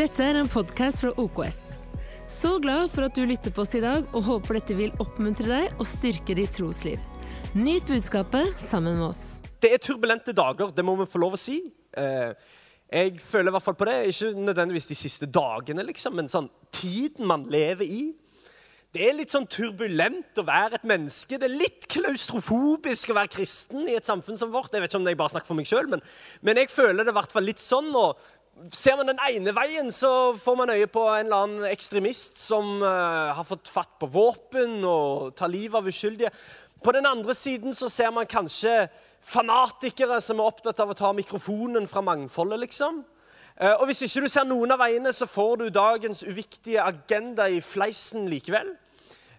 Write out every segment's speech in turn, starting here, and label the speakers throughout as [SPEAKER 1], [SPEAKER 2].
[SPEAKER 1] Dette er en podkast fra OKS. Så glad for at du lytter på oss i dag, og håper dette vil oppmuntre deg og styrke ditt trosliv. Nyt budskapet sammen med oss.
[SPEAKER 2] Det er turbulente dager, det må vi få lov å si. Eh, jeg føler i hvert fall på det, ikke nødvendigvis de siste dagene, liksom, men sånn tiden man lever i. Det er litt sånn turbulent å være et menneske. Det er litt klaustrofobisk å være kristen i et samfunn som vårt. Jeg vet ikke om jeg bare snakker for meg selv, men, men jeg føler det i hvert fall litt sånn. og Ser man den ene veien, så får man øye på en eller annen ekstremist som uh, har fått fatt på våpen og tar livet av uskyldige. På den andre siden så ser man kanskje fanatikere som er opptatt av å ta mikrofonen fra mangfoldet, liksom. Uh, og hvis ikke du ser noen av veiene, så får du dagens uviktige agenda i fleisen likevel.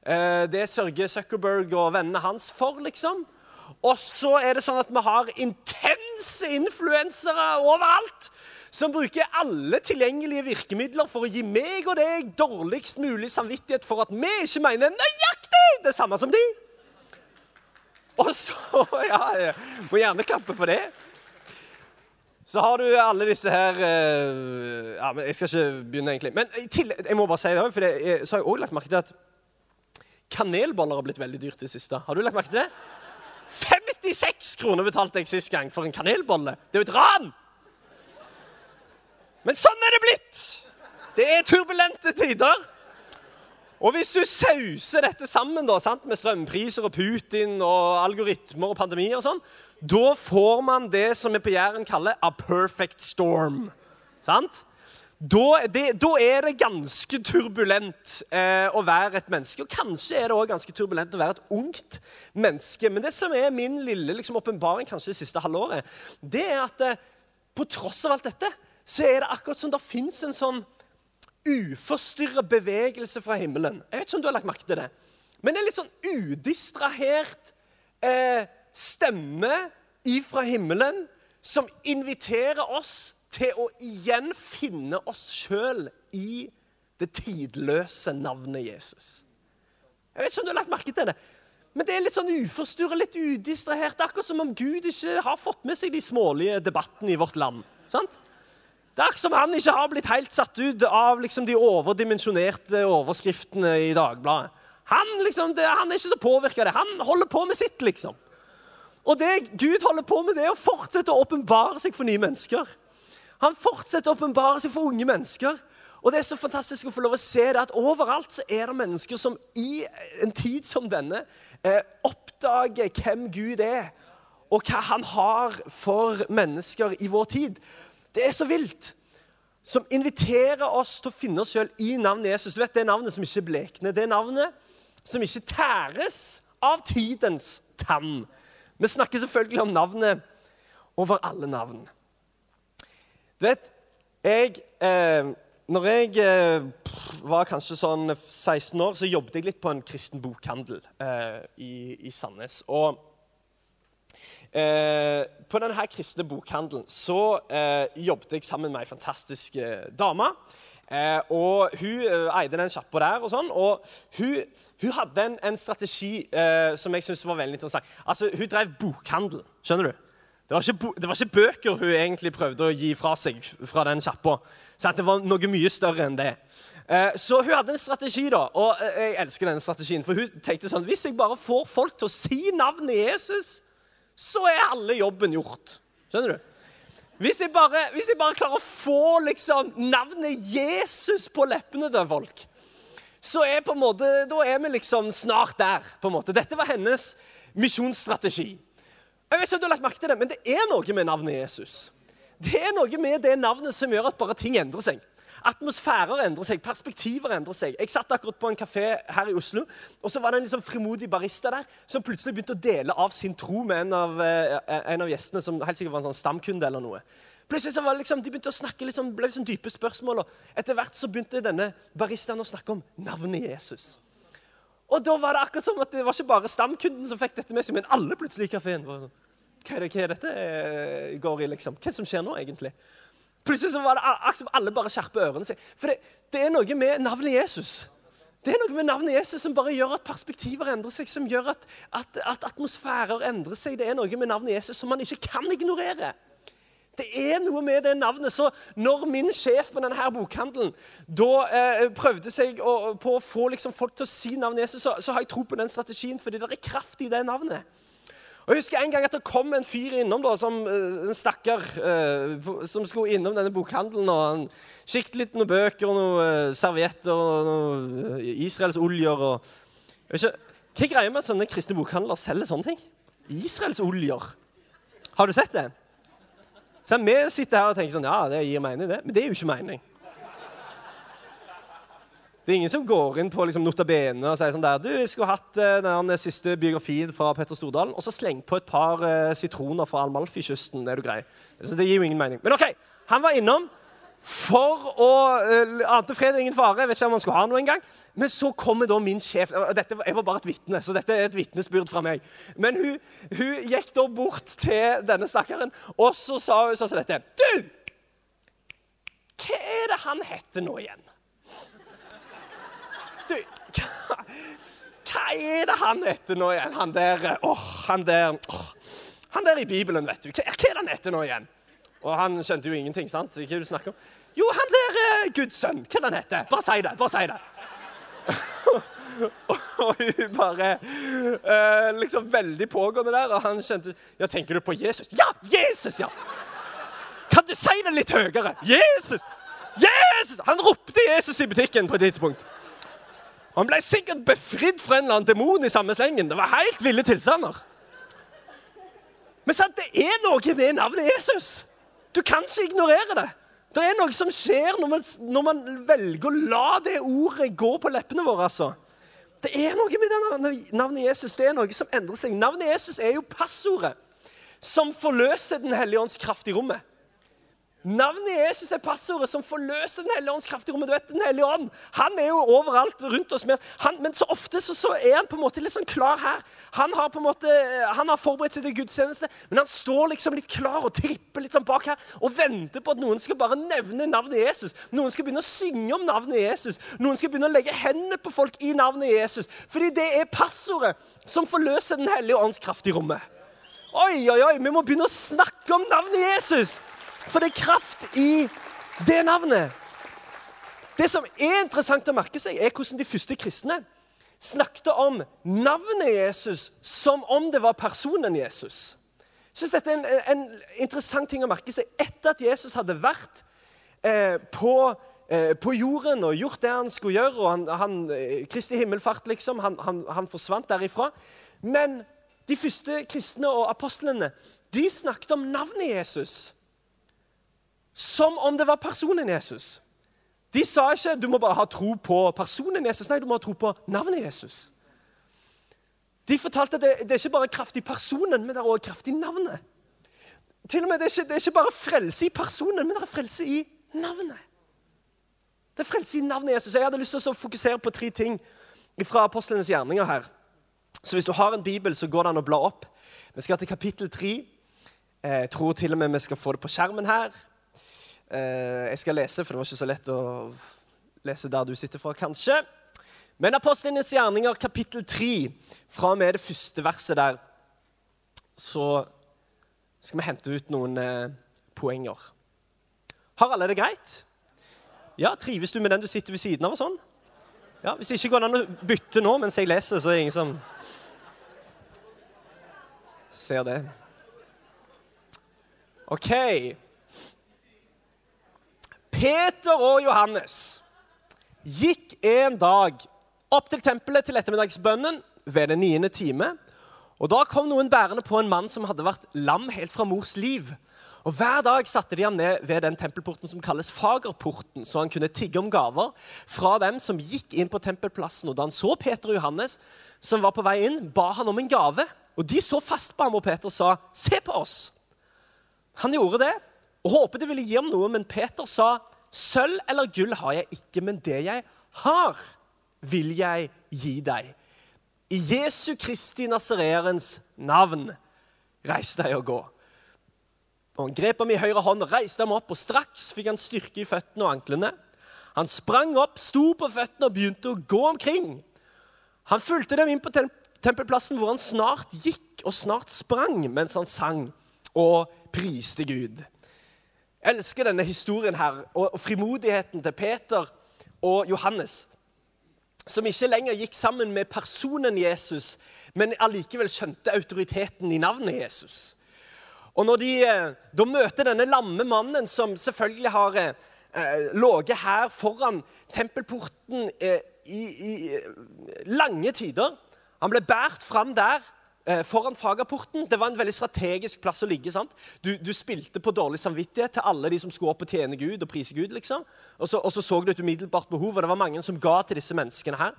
[SPEAKER 2] Uh, det sørger Zuckerberg og vennene hans for, liksom. Og så er det sånn at vi har intense influensere overalt som bruker alle tilgjengelige virkemidler for å gi meg og deg dårligst mulig samvittighet for at vi ikke mener nøyaktig det samme som de. Og så Ja, jeg må gjerne klappe for det. Så har du alle disse her uh, ja, men Jeg skal ikke begynne, egentlig. Men jeg må bare si det for jeg, så har jeg òg lagt merke til at kanelboller har blitt veldig dyrt i det siste. Har du lagt merke til det? 56 kroner betalte jeg sist gang for en kanelbolle. Det er jo et ran! Men sånn er det blitt! Det er turbulente tider. Og hvis du sauser dette sammen da, sant, med strømpriser og Putin og algoritmer og pandemi og sånn, da får man det som vi på Jæren kaller a perfect storm. Sant? Da, det, da er det ganske turbulent eh, å være et menneske. Og kanskje er det også ganske turbulent å være et ungt menneske. Men det som er min lille liksom, kanskje det siste halvåret, det er at eh, på tross av alt dette så er det akkurat som det fins en sånn uforstyrra bevegelse fra himmelen. Jeg vet ikke om du har lagt merke til det. Men det er litt sånn udistrahert eh, stemme ifra himmelen som inviterer oss til å igjen finne oss sjøl i det tidløse navnet Jesus. Jeg vet ikke om du har lagt merke til det. Men det er litt sånn uforstyrra, litt udistrahert. Akkurat som om Gud ikke har fått med seg de smålige debattene i vårt land. Sant? Det er som han ikke har blitt helt satt ut av liksom, de overdimensjonerte overskriftene i Dagbladet. Han, liksom, det, han er ikke så påvirka av det. Han holder på med sitt, liksom. Og det Gud holder på med, det er å fortsette å åpenbare seg for nye mennesker. Han fortsetter å åpenbare seg for unge mennesker. Og det er så fantastisk å få lov å se det at overalt så er det mennesker som i en tid som denne eh, oppdager hvem Gud er, og hva han har for mennesker i vår tid. Det er så vilt. Som inviterer oss til å finne oss sjøl i navnet Jesus. Du vet, Det er navnet som ikke blekner. Det er navnet som ikke tæres av tidens tann. Vi snakker selvfølgelig om navnet over alle navn. Du vet, jeg eh, Når jeg eh, var kanskje sånn 16 år, så jobbet jeg litt på en kristen bokhandel eh, i, i Sandnes. Og Eh, på denne kristne bokhandelen så eh, jobbet jeg sammen med ei fantastisk eh, dame. Eh, og Hun eh, eide den sjappa der, og sånn, og hun, hun hadde en, en strategi som jeg syntes var veldig interessant. Altså, Hun drev bokhandel. skjønner du? Det var, ikke, det var, ikke, bøker hun egentlig prøvde å gi fra seg fra den sjappa. Det var noe mye større enn det. Så hun hadde en strategi, da, og jeg elsker denne strategien. For hun tenkte sånn Hvis jeg bare får folk til å si navnet Jesus så er alle jobben gjort. Skjønner du? Hvis jeg bare, hvis jeg bare klarer å få liksom, navnet Jesus på leppene til folk, så er måte, da er vi liksom snart der. på en måte. Dette var hennes misjonsstrategi. Jeg vet ikke om du har lagt merke til det, Men det er noe med navnet Jesus. Det er noe med det navnet som gjør at bare ting endrer seg. Atmosfærer endrer seg, perspektiver endrer seg. Jeg satt akkurat på en kafé her i Oslo, og så var det en liksom frimodig barista der som plutselig begynte å dele av sin tro med en av, eh, en av gjestene, som helt sikkert var en sånn stamkunde eller noe. Plutselig så var det liksom, De begynte å snakke liksom, ble liksom dype spørsmål, og etter hvert så begynte denne baristaen å snakke om navnet Jesus. Og da var det akkurat som at det var ikke bare stamkunden som fikk dette med seg, men alle plutselig i kafeen. Hva er det, hva er dette eh, går i, liksom? Hva er det som skjer nå, egentlig? Plutselig så var det akkurat som alle bare skjerper ørene sine. For det, det, er noe med navnet Jesus Det er noe med navnet Jesus som bare gjør at perspektiver endrer seg, som gjør at, at, at atmosfærer endrer seg. Det er noe med navnet Jesus som man ikke kan ignorere. Det er noe med det navnet. Så når min sjef på denne her bokhandelen da eh, prøvde seg å, på å få liksom, folk til å si navnet Jesus, så, så, har jeg tro på den strategien, fordi det er kraft i det navnet. Og Jeg husker en gang at det kom en fyr innom, da, som, eh, en stakkar, eh, som skulle innom denne bokhandelen. og Han kikket litt noen bøker og noen eh, servietter og noen Israelsoljer. Og ikke, Hva er greia med at sånne kristne bokhandler selger sånne ting? Israelsoljer. Har du sett det? Så Vi sitter her og tenker sånn, ja, det gir mening, det. Men det er jo ikke mening. Det er ingen som går inn på liksom, notabene og sier sånn der Du, skulle hatt uh, den siste biografien fra Petter Stordalen, og så sleng på et par uh, sitroner fra Almalfi-kysten. Er du grei? Så det gir jo ingen mening. Men OK, han var innom for å uh, Ante fred ingen fare. Jeg vet ikke om han skulle ha noe engang. Men så kommer da min sjef dette, Jeg var bare et vitne, så dette er et vitnesbyrd fra meg. Men hun, hun, gikk da bort til denne stakkaren, og så sa hun sånn som dette Du! Hva er det han heter nå igjen? Du, hva, er det han heter nå igjen? Han der oh, han der oh, Han der i Bibelen, vet du. Hva, hva er det han heter nå igjen? Og han skjønte jo ingenting. sant? Hva er det du snakker om? Jo, han der uh, Guds sønn. Hva er det han heter? Bare si det. Bare si det. og hun bare uh, liksom veldig pågående der, og han skjønte Ja, tenker du på Jesus? Ja! Jesus, ja! Kan du si det litt høyere? Jesus! Jesus! Han ropte Jesus i butikken på et tidspunkt. Han ble sikkert befridd fra en eller annen demon i samme slengen. Det var helt ville tilstander. Men sant, det er noe med navnet Jesus. Du kan ikke ignorere det. Det er noe som skjer når man, når man velger å la det ordet gå på leppene våre. altså. Det er noe med navnet Jesus. Det er noe som endrer seg. Navnet Jesus er jo passordet som forløser Den hellige ånds kraft i rommet. Navnet Jesus er passordet som forløser Den hellige ånds kraft i rommet. Du vet, Den hellige ånd han er jo overalt rundt oss. Han, men så ofte så, så, er han på en måte litt sånn klar her. Han har på en måte, han har forberedt seg til gudstjeneste, men han står liksom litt klar og tripper litt sånn bak her og venter på at noen skal bare nevne navnet Jesus. Noen skal begynne å synge om navnet Jesus. Noen skal begynne å legge hendene på folk i navnet Jesus. Fordi det er passordet som forløser Den hellige ånds kraft i rommet. Oi, oi, oi, vi må begynne å snakke om navnet Jesus. For det er kraft i det navnet. Det som er interessant å merke seg, er hvordan de første kristne snakket om navnet Jesus som om det var personen Jesus. Jeg synes Dette er en, en interessant ting å merke seg. Etter at Jesus hadde vært eh, på, eh, på, jorden og gjort det han skulle gjøre, og han, han eh, Kristi himmelfart, liksom, han, han, han forsvant derifra. Men de første kristne og apostlene de snakket om navnet Jesus som om det var personen Jesus. De sa ikke du må bare ha tro på personen Jesus. Nei, du må ha tro på navnet Jesus. De fortalte at det, det er ikke bare kraft i personen, men det er også kraft i navnet. Til og med, det er, ikke, det er ikke bare frelse i personen, men det er frelse i navnet. Det er frelse i navnet Jesus. Jeg hadde lyst til å fokusere på tre ting fra apostlenes gjerninger her. Så hvis du har en bibel, så går det an å bla opp. Vi skal til kapittel 3. Jeg tror til og med vi skal få det på skjermen her. Eh, jeg skal lese, for det var ikke så lett å lese der du sitter fra, kanskje. Men Apostlenes gjerninger, kapittel 3, fra og med det første verset der, så skal vi hente ut noen eh, poenger. Har alle det greit? Ja, Trives du med den du sitter ved siden av? og sånn? Ja, Hvis ikke går det an å bytte nå mens jeg leser, så er det ingen som ser det. OK. Peter og Johannes gikk en dag opp til tempelet til ettermiddagsbønnen ved den niende time. Og Da kom noen bærende på en mann som hadde vært lam helt fra mors liv. Og Hver dag satte de ham ned ved den tempelporten som kalles Fagerporten, så han kunne tigge om gaver fra dem som gikk inn på tempelplassen. Og Da han så Peter og Johannes, som var på vei inn, ba han om en gave. Og De så fast på ham, og Peter sa, 'Se på oss.' Han gjorde det og håpet de ville gi ham noe, men Peter sa, Sølv eller gull har jeg ikke, men det jeg har, vil jeg gi deg. I Jesu Kristi Nasererens navn, reis deg og gå. Og Han grep ham i høyre hånd reiste ham opp, og straks fikk han styrke i føttene og anklene. Han sprang opp, sto på føttene og begynte å gå omkring. Han fulgte dem inn på tempelplassen, hvor han snart gikk og snart sprang mens han sang og priste Gud. Jeg elsker denne historien her, og frimodigheten til Peter og Johannes. Som ikke lenger gikk sammen med personen Jesus, men allikevel skjønte autoriteten i navnet Jesus. Og når de eh, da møter denne lamme mannen, som selvfølgelig har eh, eh ligget her foran tempelporten eh, i, i, lange tider Han ble båret fram der eh, foran fagrapporten. Det var en veldig strategisk plass å ligge. sant? Du, du, spilte på dårlig samvittighet til alle de som skulle opp og tjene Gud og prise Gud. liksom. Og så, og så, så du et umiddelbart behov, og det var mange som ga til disse menneskene her.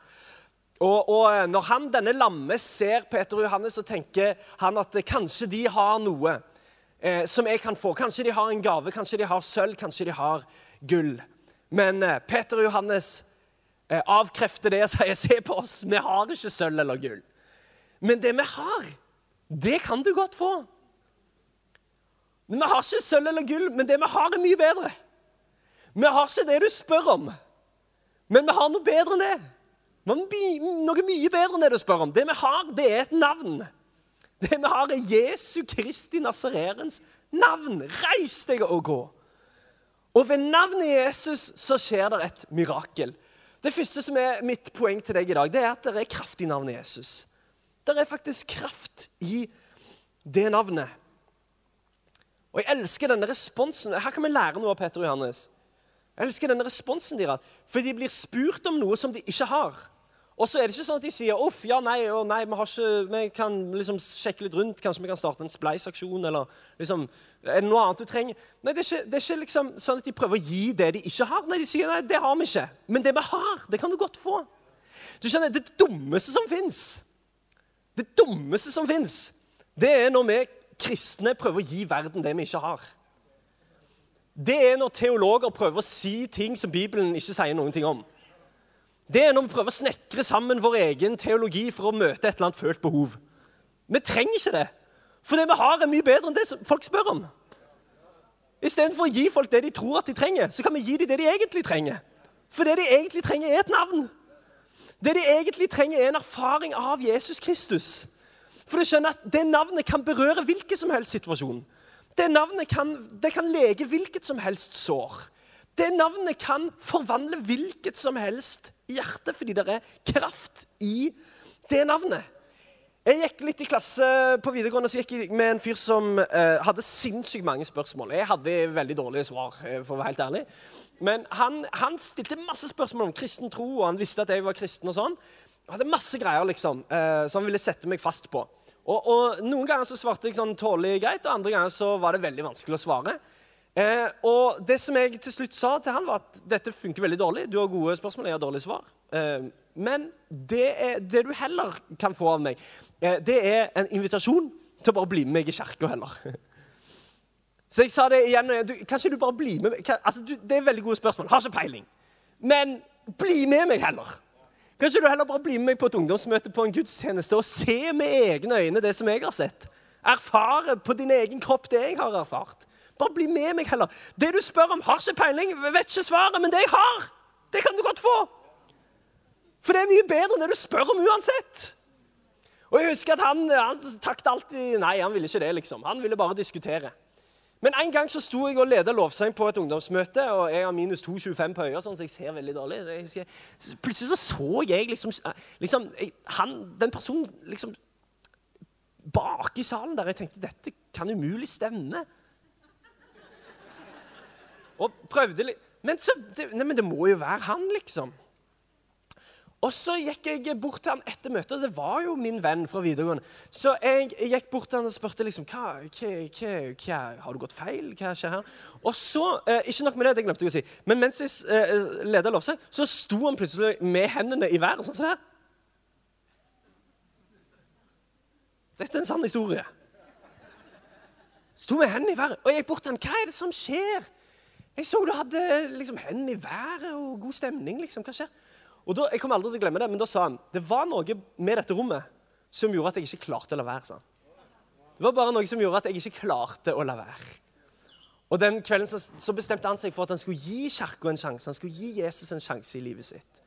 [SPEAKER 2] Og, og eh, når han, denne lamme ser Peter og Johannes, så tenker han at kanskje de har noe eh, som jeg kan få. Kanskje de har en gave, kanskje de har sølv, kanskje de har gull. Men eh, Peter og Johannes eh, avkrefter det og sier se på oss, vi har ikke sølv eller gull. Men det vi har, det kan du godt få. Men Vi har ikke sølv eller gull, men det vi har, er mye bedre. Vi har ikke det du spør om, men vi har noe bedre enn det. Noe mye bedre enn det du spør om. Det vi har, det er et navn. Det vi har, er Jesu Kristi Nazarerens navn. Reis deg og gå. Og ved navnet Jesus så skjer det et mirakel. Det første som er mitt poeng til deg i dag, det er at det er kraft i navnet Jesus. Det er faktisk kraft i det navnet. Og jeg elsker denne responsen. Her kan vi lære noe av Peter og Johannes. Jeg elsker denne responsen deres, for de blir spurt om noe som de ikke har. Og så er det ikke sånn at de sier uff, ja, nei, å, nei, vi, ikke, vi kan liksom sjekke litt rundt. Kanskje vi kan starte en spleisaksjon, eller liksom, er det noe annet du trenger? Nei, Det er ikke, det er ikke liksom sånn at de prøver å gi det de ikke har. Nei, De sier nei, det har vi ikke. Men det vi har, det kan du godt få. Du skjønner, Det dummeste som fins, det dummeste som fins, det er når vi kristne prøver å gi verden det vi ikke har. Det er når teologer prøver å si ting som Bibelen ikke sier noen ting om. Det er når vi prøver å snekre sammen vår egen teologi for å møte et eller annet følt behov. Vi trenger ikke det. For det vi har, er mye bedre enn det folk spør om. Istedenfor å gi folk det de tror at de trenger, så kan vi gi dem det de egentlig trenger. For det de egentlig trenger, er et navn. Det de egentlig trenger, er en erfaring av Jesus Kristus. For du skjønner at Det navnet kan berøre hvilken som helst situasjon. Det navnet kan, det kan lege hvilket som helst sår. Det navnet kan forvandle hvilket som helst hjerte, fordi det er kraft i det navnet. Jeg gikk litt i klasse på videregående så gikk jeg med en fyr som eh, hadde sinnssykt mange spørsmål. Jeg hadde veldig dårlige svar, eh, for å være helt ærlig. Men han, han, stilte masse spørsmål om kristen tro, og han visste at jeg var kristen. og sånn. Han hadde masse greier liksom, eh, som han ville sette meg fast på. Og, og Noen ganger så svarte jeg sånn tålelig greit, og andre ganger så var det veldig vanskelig å svare. Eh, og det som jeg til slutt sa til han var at dette funker veldig dårlig. Du har gode spørsmål, jeg har dårlige svar. Eh, men det, er, det, du heller kan få av meg, eh, det er en invitasjon til å bare bli med meg i kirka heller. Så jeg sa det igjen. Du, kanskje du bare blir med meg? Kan, altså, du, det er veldig gode spørsmål. Har ikke peiling. Men bli med meg heller. Kanskje du heller bare blir med meg på et ungdomsmøte på en gudstjeneste og se med egne øyne det som jeg har sett. Erfare på din egen kropp det jeg har erfart. Bare bli med meg heller. Det du spør om, har ikke peiling, vet ikke svaret, men det jeg har, det kan du godt få. For det er mye bedre enn det du spør om uansett. Og jeg husker at Han, han takket alltid Nei, han ville ikke det. liksom. Han ville bare diskutere. Men en gang så sto jeg og leda lovsang på et ungdomsmøte, og jeg har minus 2,25 på øya, sånn, så jeg ser veldig dårlig. Jeg, plutselig så så jeg liksom, liksom han, Den personen liksom bak i salen der. Jeg tenkte dette kan umulig stemme. Og prøvde litt men, så, det, nei, men det må jo være han, liksom. Og så gikk jeg bort til han etter møtet, og det var jo min venn fra videregående. Så jeg, jeg gikk bort til han og spurte liksom, hva, hva, hva, hva Har du gått feil? Hva skjer her? Og så, eh, Ikke nok med det, det glemte jeg å si, men mens jeg eh, leda lovsang, så sto han plutselig med hendene i været. sånn som det her. Dette er en sann historie. Sto med hendene i været. Og jeg gikk bort til han, hva er det som skjer? Jeg så du hadde liksom hendene i været og god stemning. liksom, Hva skjer? Og da, Jeg kommer aldri til å glemme det, men da sa han det var noe med dette rommet som gjorde at jeg ikke klarte å la være. han. Det var bare noe som gjorde at jeg ikke klarte å la være. Og Den kvelden så, så bestemte han seg for at han skulle gi Kirka en sjanse. Han skulle gi Jesus en sjanse i livet sitt.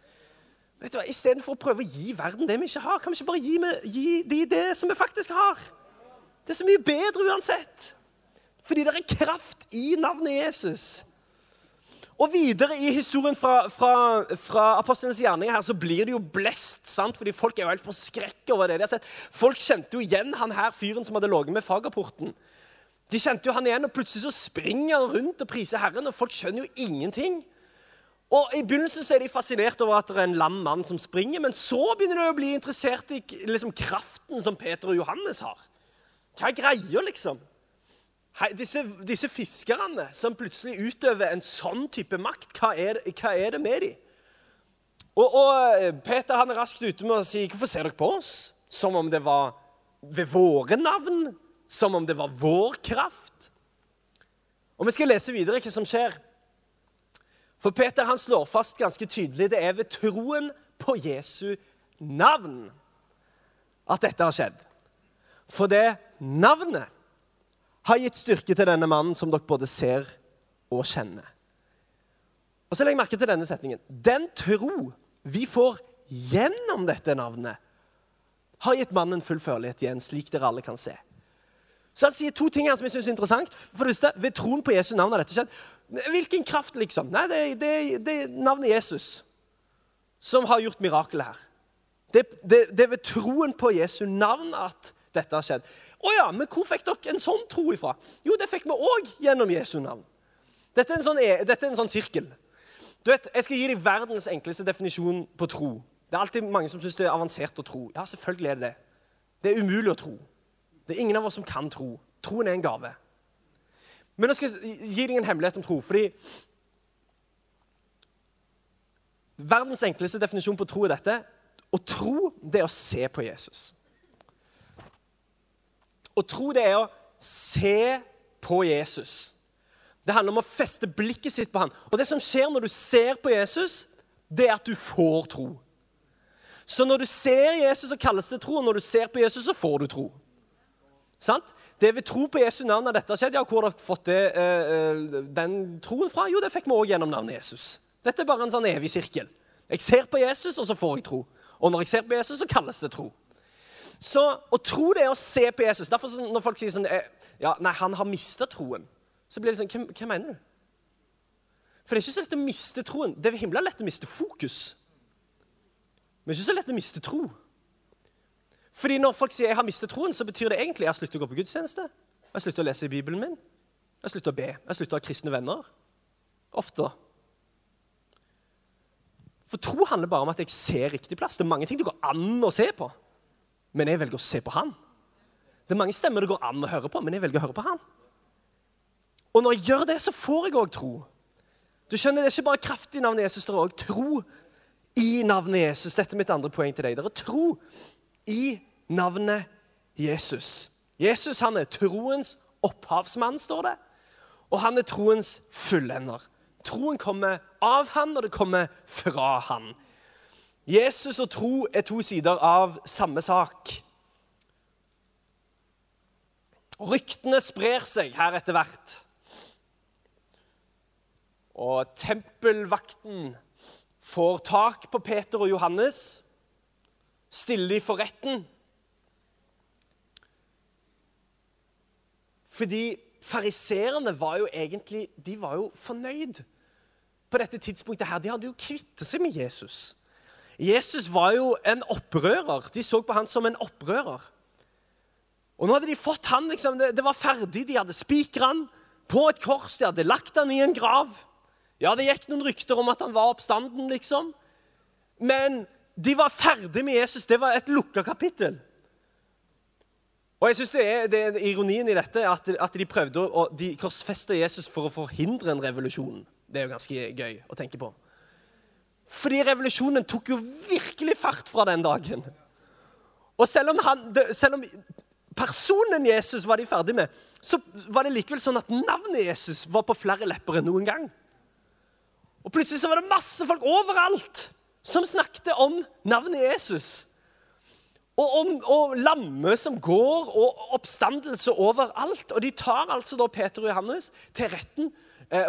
[SPEAKER 2] Vet du hva, Istedenfor å prøve å gi verden det vi ikke har, kan vi ikke bare gi, med, gi de det som vi faktisk har? Det er så mye bedre uansett. Fordi det er kraft i navnet Jesus. Og videre i historien fra, fra, fra apostlenes gjerninger her, så blir det jo blest. sant? Fordi Folk er jo helt forskrekket over det de har sett. Folk kjente jo igjen han her fyren som hadde ligget med fagerporten. De kjente jo han igjen, og Plutselig så springer han rundt og priser Herren, og folk skjønner jo ingenting. Og I begynnelsen så er de fascinert over at det er en lam mann som springer, men så begynner de å bli interessert i liksom, kraften som Peter og Johannes har. Hva er greia, liksom? Hei, disse, disse, fiskerne som plutselig utøver en sånn type makt, hva er, hva er det med dem? Og, og, eh, Peter han er raskt ute med å si hvorfor ser dere på oss? Som om det var ved våre navn? Som om det var vår kraft? Og Vi skal lese videre hva som skjer. For Peter han slår fast ganske tydelig det er ved troen på Jesu navn at dette har skjedd. For det navnet har gitt styrke til denne mannen som dere både ser og kjenner. Og så legger jeg merke til denne setningen. Den tro vi får gjennom dette navnet, har gitt mannen full førlighet igjen, slik dere alle kan se. Så Han sier to ting her som jeg synes er interessant. For det første, Ved troen på Jesu navn har dette skjedd. Hvilken kraft, liksom? Nei, det, det, det er navnet Jesus som har gjort mirakelet her. Det, det, det, er ved troen på Jesu navn at dette har skjedd. Å ja, men hvor fikk dere en sånn tro ifra? Jo, det fikk vi òg gjennom Jesu navn. Dette er sånn, e, dette er en sånn sirkel. Du vet, Jeg skal gi deg verdens enkleste definisjon på tro. Det er alltid mange som syns det er avansert å tro. Ja, selvfølgelig er det det. Det er umulig å tro. Det er ingen av oss som kan tro. Troen er en gave. Men nå skal jeg gi deg en hemmelighet om tro. fordi Verdens enkleste definisjon på tro er dette. Å tro, det er å se på Jesus. Å tro det er å se på Jesus. Det handler om å feste blikket sitt på ham. Og det som skjer når du ser på Jesus, det er at du får tro. Så når du ser Jesus, så kalles det tro. Og når du ser på Jesus, så får du tro. Sant? Det er ved tro på Jesu navn at dette har skjedd. Ja, hvor har dere fått det, uh, den troen fra? Jo, det fikk vi òg gjennom navnet Jesus. Dette er bare en sånn evig sirkel. Jeg ser på Jesus, og så får jeg tro. Og når jeg ser på Jesus, så kalles det tro. Så å tro det er å se på Jesus. Derfor Når folk sier sånn eh, ja, Nei, han har mista troen. Så blir det sånn Hva mener du? For det er ikke så lett å miste troen. Det er himla lett å miste fokus. Men det er ikke så lett å miste tro. Fordi Når folk sier jeg har mistet troen, så betyr det egentlig jeg har sluttet å gå på gudstjeneste. Jeg har sluttet å lese i Bibelen min. Jeg har sluttet å be. Jeg har sluttet å ha kristne venner. Ofte. For tro handler bare om at jeg ser riktig plass. Det er mange ting det går an å se på men jeg velger å se på han. Det er mange stemmer det går an å høre på, men jeg velger å høre på han. Og når jeg gjør det, så får jeg òg tro. Du skjønner, Det er ikke bare kraft i navnet Jesus, det er òg tro i navnet Jesus. Dette er mitt andre poeng til deg. Det er tro i navnet Jesus. Jesus han er troens opphavsmann, står det. Og han er troens fullender. Troen kommer av han, og det kommer fra han. Jesus og tro er to sider av samme sak. Ryktene sprer seg her etter hvert. Og tempelvakten får tak på Peter og Johannes, stiller de for retten. Fordi fariseerne var jo egentlig de var jo fornøyd på dette tidspunktet. her. De hadde jo kvittet seg med Jesus. Jesus var jo en opprører. De så på han som en opprører. Og nå hadde de fått han, liksom, det, det var ferdig. De hadde spikret han på et kors. De hadde lagt han i en grav. Ja, det gikk noen rykter om at han var oppstanden, liksom. Men de var ferdig med Jesus. Det var et lukka kapittel. Og jeg synes det er, det er Ironien i dette er at, at de prøvde å korsfeste Jesus for å forhindre en revolusjon. Det er jo ganske gøy å tenke på. Fordi revolusjonen tok jo virkelig fart fra den dagen. Og selv om, han, selv om personen Jesus var de ferdig med, så var det likevel sånn at navnet Jesus var på flere lepper enn noen gang. Og plutselig så var det masse folk overalt som snakket om navnet Jesus. Og om og lamme som går, og oppstandelse overalt. Og de tar altså da Peter og Johannes til retten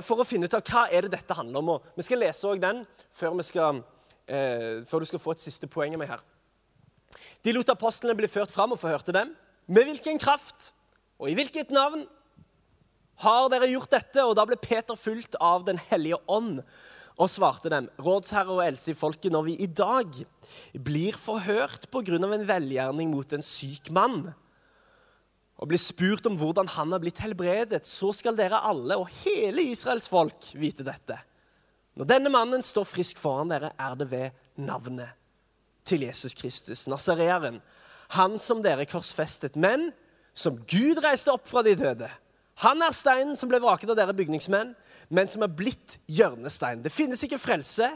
[SPEAKER 2] for å finne ut av hva er det dette handler om. Vi skal lese også den før, skal, eh, før, du skal få et siste poeng av meg her. De lot apostlene bli ført fram og forhørte dem. Med hvilken kraft og i hvilket navn Har dere gjort dette? Og da ble Peter fulgt av Den hellige ånd og svarte dem, rådsherre og else i folket, når vi i dag blir forhørt pga. en velgjerning mot en syk mann, og blir spurt om hvordan han har blitt helbredet, så skal dere alle og hele Israels folk vite dette. Når denne mannen står frisk foran dere, er det ved navnet til Jesus Kristus, nasareeren, han som dere korsfestet, men som Gud reiste opp fra de døde. Han er steinen som ble vraket av dere bygningsmenn, men som er blitt hjørnestein. Det finnes ikke frelse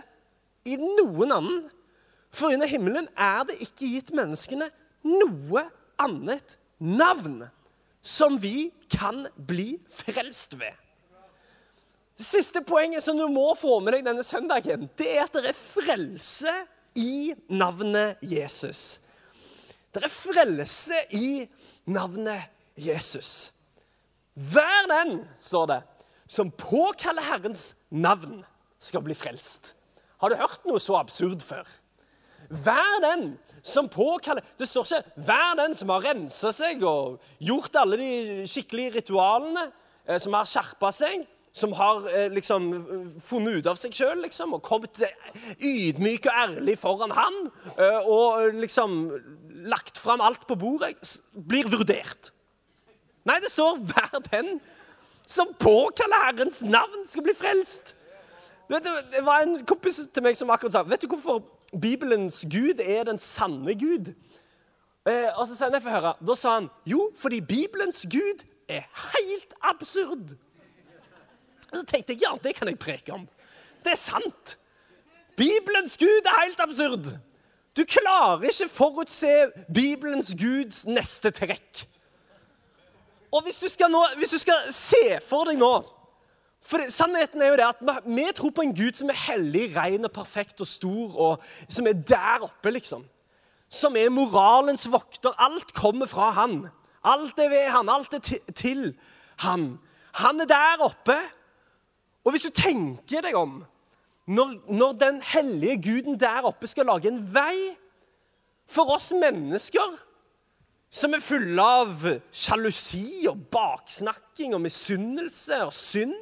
[SPEAKER 2] i noen annen, for under himmelen er det ikke gitt menneskene noe annet navn som vi kan bli frelst ved. Det siste poenget som du må få med deg denne søndagen, det er at det er frelse i navnet Jesus. Det er frelse i navnet Jesus. Hver den, står det, som påkaller Herrens navn, skal bli frelst. Har du hørt noe så absurd før? Hver den som påkaller Det står ikke 'hver den som har rensa seg og gjort alle de skikkelige ritualene', eh, som har skjerpa seg, som har eh, liksom funnet ut av seg sjøl liksom, og kommet ydmyk og ærlig foran han, eh, og liksom lagt fram alt på bordet, blir vurdert. Nei, det står 'hver den som påkaller Herrens navn, skal bli frelst'. Det var en kompis til meg som akkurat sa Vet du hvorfor Bibelens Gud er den sanne Gud? Eh, og så sa han, høre. Da sa han jo, fordi Bibelens Gud er helt absurd. Og så tenkte jeg ja, det kan jeg preke om. Det er sant. Bibelens Gud er helt absurd. Du klarer ikke forutse Bibelens Guds neste trekk. Og hvis du skal, nå, hvis du skal se for deg nå for det, Sannheten er jo det at vi, tror på en Gud som er hellig, ren og perfekt og stor, og som er der oppe, liksom. Som er moralens vokter. Alt kommer fra han. Alt er ved han, alt er til han. Han er der oppe. Og hvis du tenker deg om når, når den hellige guden der oppe skal lage en vei for oss mennesker som er fulle av sjalusi og baksnakking og misunnelse og synd.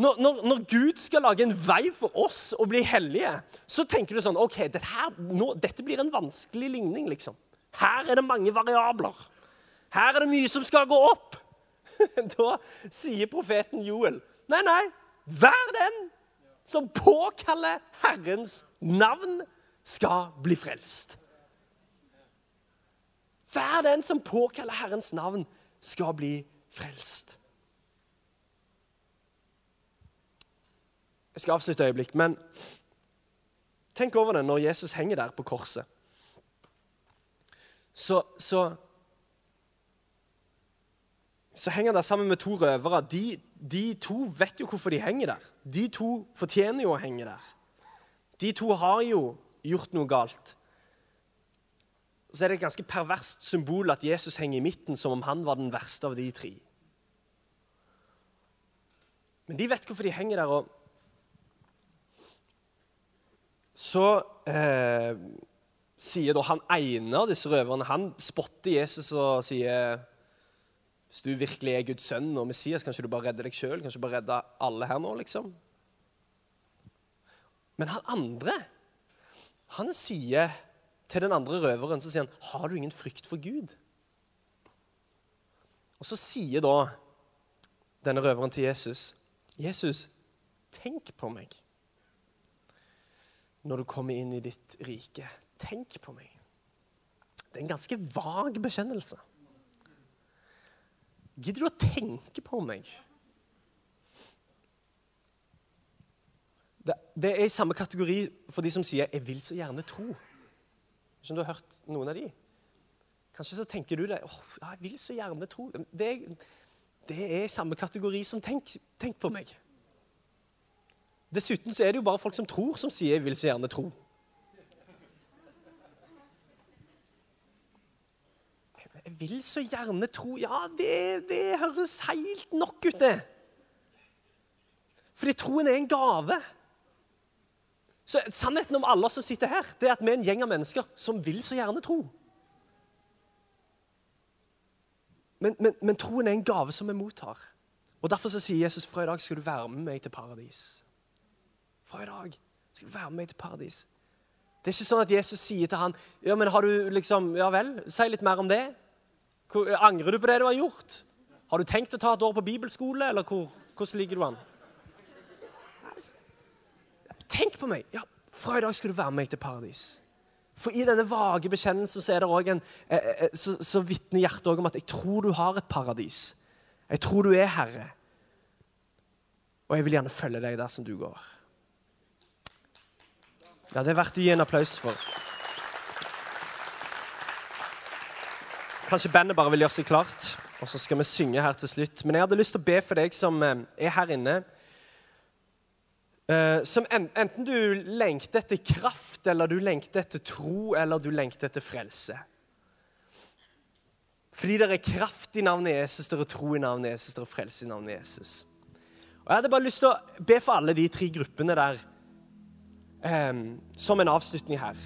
[SPEAKER 2] Når, når, når, Gud skal lage en vei for oss å bli hellige, så tenker du sånn OK, dette, her, nå, dette blir en vanskelig ligning, liksom. Her er det mange variabler. Her er det mye som skal gå opp. da sier profeten Joel nei, nei, vær den som påkaller Herrens navn, skal bli frelst. Hver den som påkaller Herrens navn, skal bli frelst. Jeg skal avslutte et øyeblikk, men tenk over det når Jesus henger der på korset. Så, så, så henger han der sammen med to røvere. De, de, to vet jo hvorfor de henger der. De to fortjener jo å henge der. De to har jo gjort noe galt så er det et ganske perverst symbol at Jesus henger i midten, som om han var den verste av de tre. Men de vet hvorfor de henger der. og Så eh, sier da han ene av disse røverne Han spotter Jesus og sier Hvis du virkelig er Guds sønn og Messias, kan ikke du bare redde deg sjøl? kanskje du bare redde alle her nå, liksom? Men han andre, han sier til den andre røveren så sier han, 'Har du ingen frykt for Gud?' Og Så sier da denne røveren til Jesus, 'Jesus, tenk på meg når du kommer inn i ditt rike. Tenk på meg.' Det er en ganske vag bekjennelse. Gidder du å tenke på meg? Det, det er i samme kategori for de som sier 'jeg vil så gjerne tro'. Ikke om du har hørt noen av de? Kanskje så tenker du det. Oh, jeg vil så gjerne tro Det, det er samme kategori som tenk, tenk på meg. Dessuten så er det jo bare folk som tror, som sier 'jeg vil så gjerne tro'. Jeg vil så gjerne tro Ja, det, det høres helt nok ut, det. Fordi troen er en gave. Så Sannheten om alle oss som sitter her, det er at vi er en gjeng av mennesker som vil så gjerne tro. Men, men, men troen er en gave som vi mottar. Og Derfor så sier Jesus fra i dag skal du være med meg til paradis. Fra i dag skal du være med meg til paradis. Det er ikke sånn at Jesus sier til han, ja, men har du liksom, ja vel, si litt mer om det. Hvor, angrer du på det du har gjort? Har du tenkt å ta et år på bibelskole, eller hvor, hvordan ligger du an? Tenk på meg! Ja, Fra i dag skal du være med meg til paradis. For i denne vage bekjennelsen så er det også en, eh, eh, så, så vitner hjertet om at jeg tror du har et paradis. Jeg tror du er herre. Og jeg vil gjerne følge deg der som du går. Ja, det er verdt å gi en applaus for. Kanskje bandet bare vil gjøre seg klart, og så skal vi synge her til slutt. Men jeg hadde lyst til å be for deg som eh, er her inne. Eh, som enten du lengter etter kraft, eller du lengter etter tro, eller du lengter etter frelse. Fordi det er kraft i navnet Jesus, det er tro i navnet Jesus, det er frelse i navnet Jesus. Og Jeg hadde bare lyst til å be for alle de tre gruppene der som en avslutning her.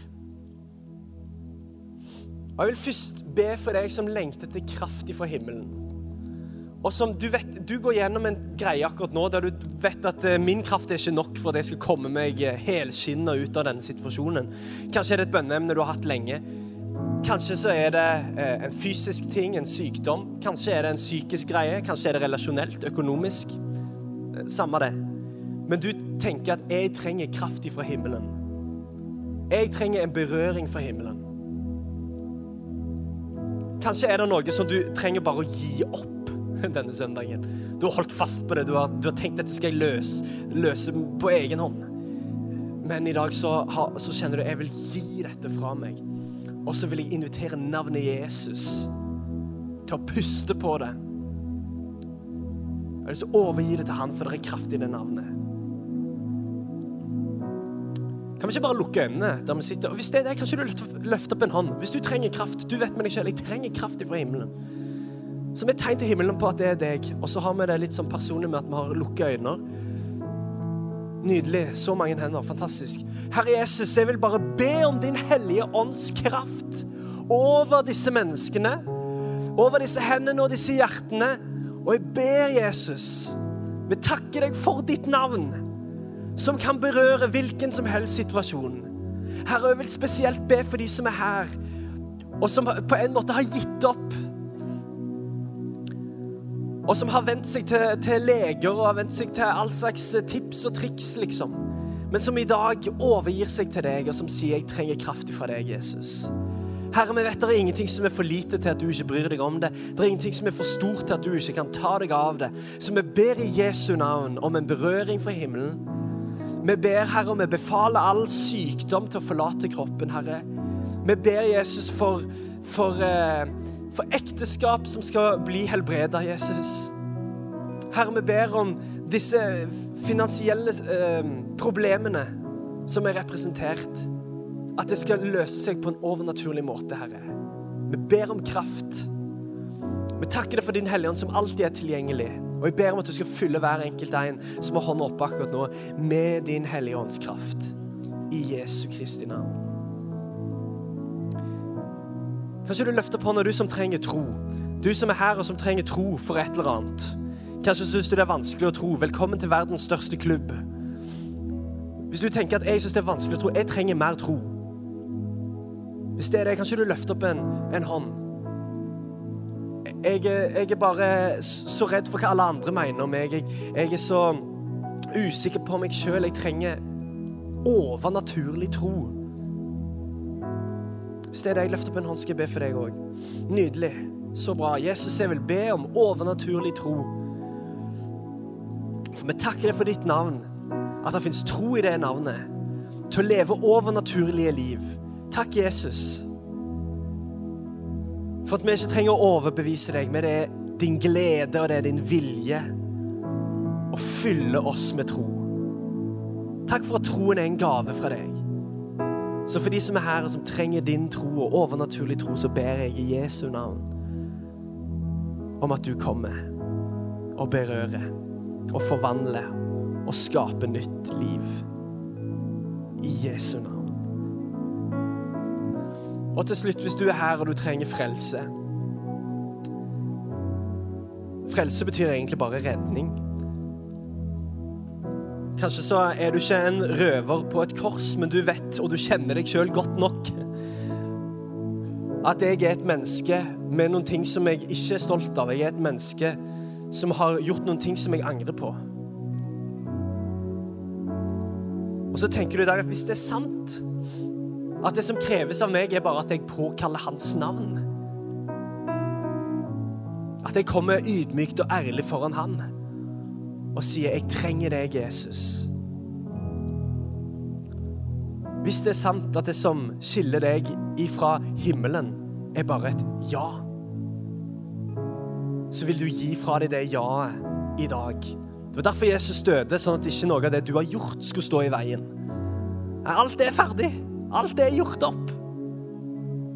[SPEAKER 2] Og Jeg vil først be for deg som lengter til kraft fra himmelen. Og som du vet, du går gjennom en greie akkurat nå der du vet at eh, min kraft er ikke nok for at jeg skal komme meg eh, helskinna ut av denne situasjonen. Kanskje er det et bønneemne du har hatt lenge. Kanskje så er det eh, en fysisk ting, en sykdom. Kanskje er det en psykisk greie. Kanskje er det relasjonelt, økonomisk. Samme det. Men du tenker at 'jeg trenger kraft fra himmelen'. Jeg trenger en berøring fra himmelen. Kanskje er det noe som du trenger bare å gi opp denne søndagen. Du har holdt fast på det. Du har, du har tenkt at det skal jeg løse, løse på egen hånd. Men i dag så, så kjenner du jeg vil gi dette fra meg. Og så vil jeg invitere navnet Jesus til å puste på det. Jeg har lyst til å overgi det til han, for det er kraft i det navnet. Kan vi ikke bare lukke øynene der vi sitter? Og Hvis det er det, kan ikke du løfte opp en hånd? Hvis du trenger kraft, du vet med deg selv, jeg trenger kraft fra himmelen. Som et tegn til himmelen på at det er deg. Og så har vi det litt sånn personlig med at vi har lukket øyne. Nydelig. Så mange hender. Fantastisk. Herre Jesus, jeg vil bare be om din hellige ånds kraft over disse menneskene. Over disse hendene og disse hjertene. Og jeg ber Jesus, vi takker deg for ditt navn som kan berøre hvilken som helst situasjon. Herre, jeg vil spesielt be for de som er her, og som på en måte har gitt opp. Og som har vent seg til, til leger og har vent seg til all slags tips og triks, liksom. Men som i dag overgir seg til deg, og som sier 'jeg trenger kraft fra deg', Jesus. Herre, vi vet det er ingenting som er for lite til at du ikke bryr deg om det. Det er ingenting som er for stort til at du ikke kan ta deg av det. Så vi ber i Jesu navn om en berøring fra himmelen vi ber, Herre, og vi befaler all sykdom til å forlate kroppen, Herre. Vi ber Jesus for, for, eh, for ekteskap som skal bli helbreda, Jesus. Herre, vi ber om disse finansielle eh, problemene som er representert. At det skal løse seg på en overnaturlig måte, Herre. Vi ber om kraft. Vi takker deg for din Hellige Ånd, som alltid er tilgjengelig. Og jeg ber om at du skal fylle hver enkelt en som har hånda oppe akkurat nå, med din Hellige Ånds kraft. I Jesu Kristi navn. Kanskje du løfter på når du som trenger tro. Du som er her og som trenger tro for et eller annet. Kanskje syns du det er vanskelig å tro. Velkommen til verdens største klubb. Hvis du tenker at jeg syns det er vanskelig å tro, jeg trenger mer tro. Hvis det er det, kanskje du løfter opp en, en hånd jeg, jeg, er bare så redd for hva alle andre mener om meg. Jeg, jeg er så usikker på meg sjøl. Jeg trenger overnaturlig tro. Hvis det er det jeg løfter på en hånd, skal jeg be for deg òg. Nydelig. Så bra. Jesus, jeg vil be om overnaturlig tro. For vi takker deg for ditt navn, at det fins tro i det navnet. Til å leve overnaturlige liv. Takk, Jesus for at vi ikke trenger å overbevise deg, men det er din glede og det er din vilje å fylle oss med tro. Takk for at troen er en gave fra deg. Så for de som er her og som trenger din tro og overnaturlig tro, så ber jeg i Jesu navn om at du kommer og berører og forvandler og skaper nytt liv. I Jesu navn. Og til slutt, hvis du er her og du trenger frelse frelse betyr egentlig bare redning. Kanskje så er du ikke en røver på et kors, men du vet og du kjenner deg sjøl godt nok. At jeg er et menneske med noen ting som jeg ikke er stolt av. Jeg er et menneske som har gjort noen ting som jeg angrer på. Og så tenker du der at hvis det er sant, at det som kreves av meg, er bare at jeg påkaller hans navn At jeg kommer ydmykt og ærlig foran han og sier 'Jeg trenger deg, Jesus'. Hvis det er sant at det som skiller deg ifra himmelen, er bare et ja, så vil du gi fra deg det ja-et i dag. Det var derfor Jesus døde, sånn at ikke noe av det du har gjort, skulle stå i veien. Alt er ferdig. Alt er gjort opp.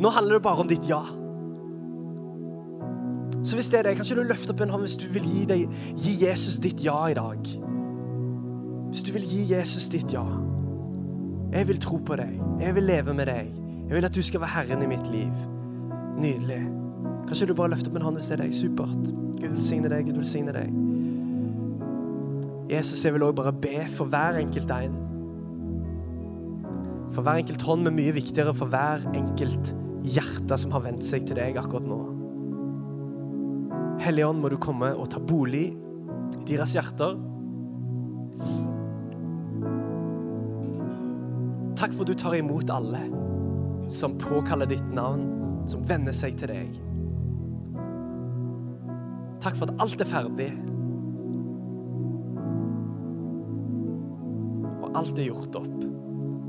[SPEAKER 2] Nå handler det bare om ditt ja. Så hvis det er det, kan ikke du løfte opp en hånd hvis du vil gi, deg, gi Jesus ditt ja i dag? Hvis du vil gi Jesus ditt ja. Jeg vil tro på deg. Jeg vil leve med deg. Jeg vil at du skal være herren i mitt liv. Nydelig. Kanskje du bare løfter opp en hånd hvis det er deg. Supert. Gud velsigne deg. Gud velsigne deg. Jesus, jeg vil òg bare be for hver enkelt en. For hver enkelt hånd er mye viktigere for hver enkelt hjerte som har vendt seg til deg akkurat nå. Hellige Ånd, må du komme og ta bolig i deres hjerter. Takk for at du tar imot alle som påkaller ditt navn, som venner seg til deg. Takk for at alt er ferdig. Og alt er gjort opp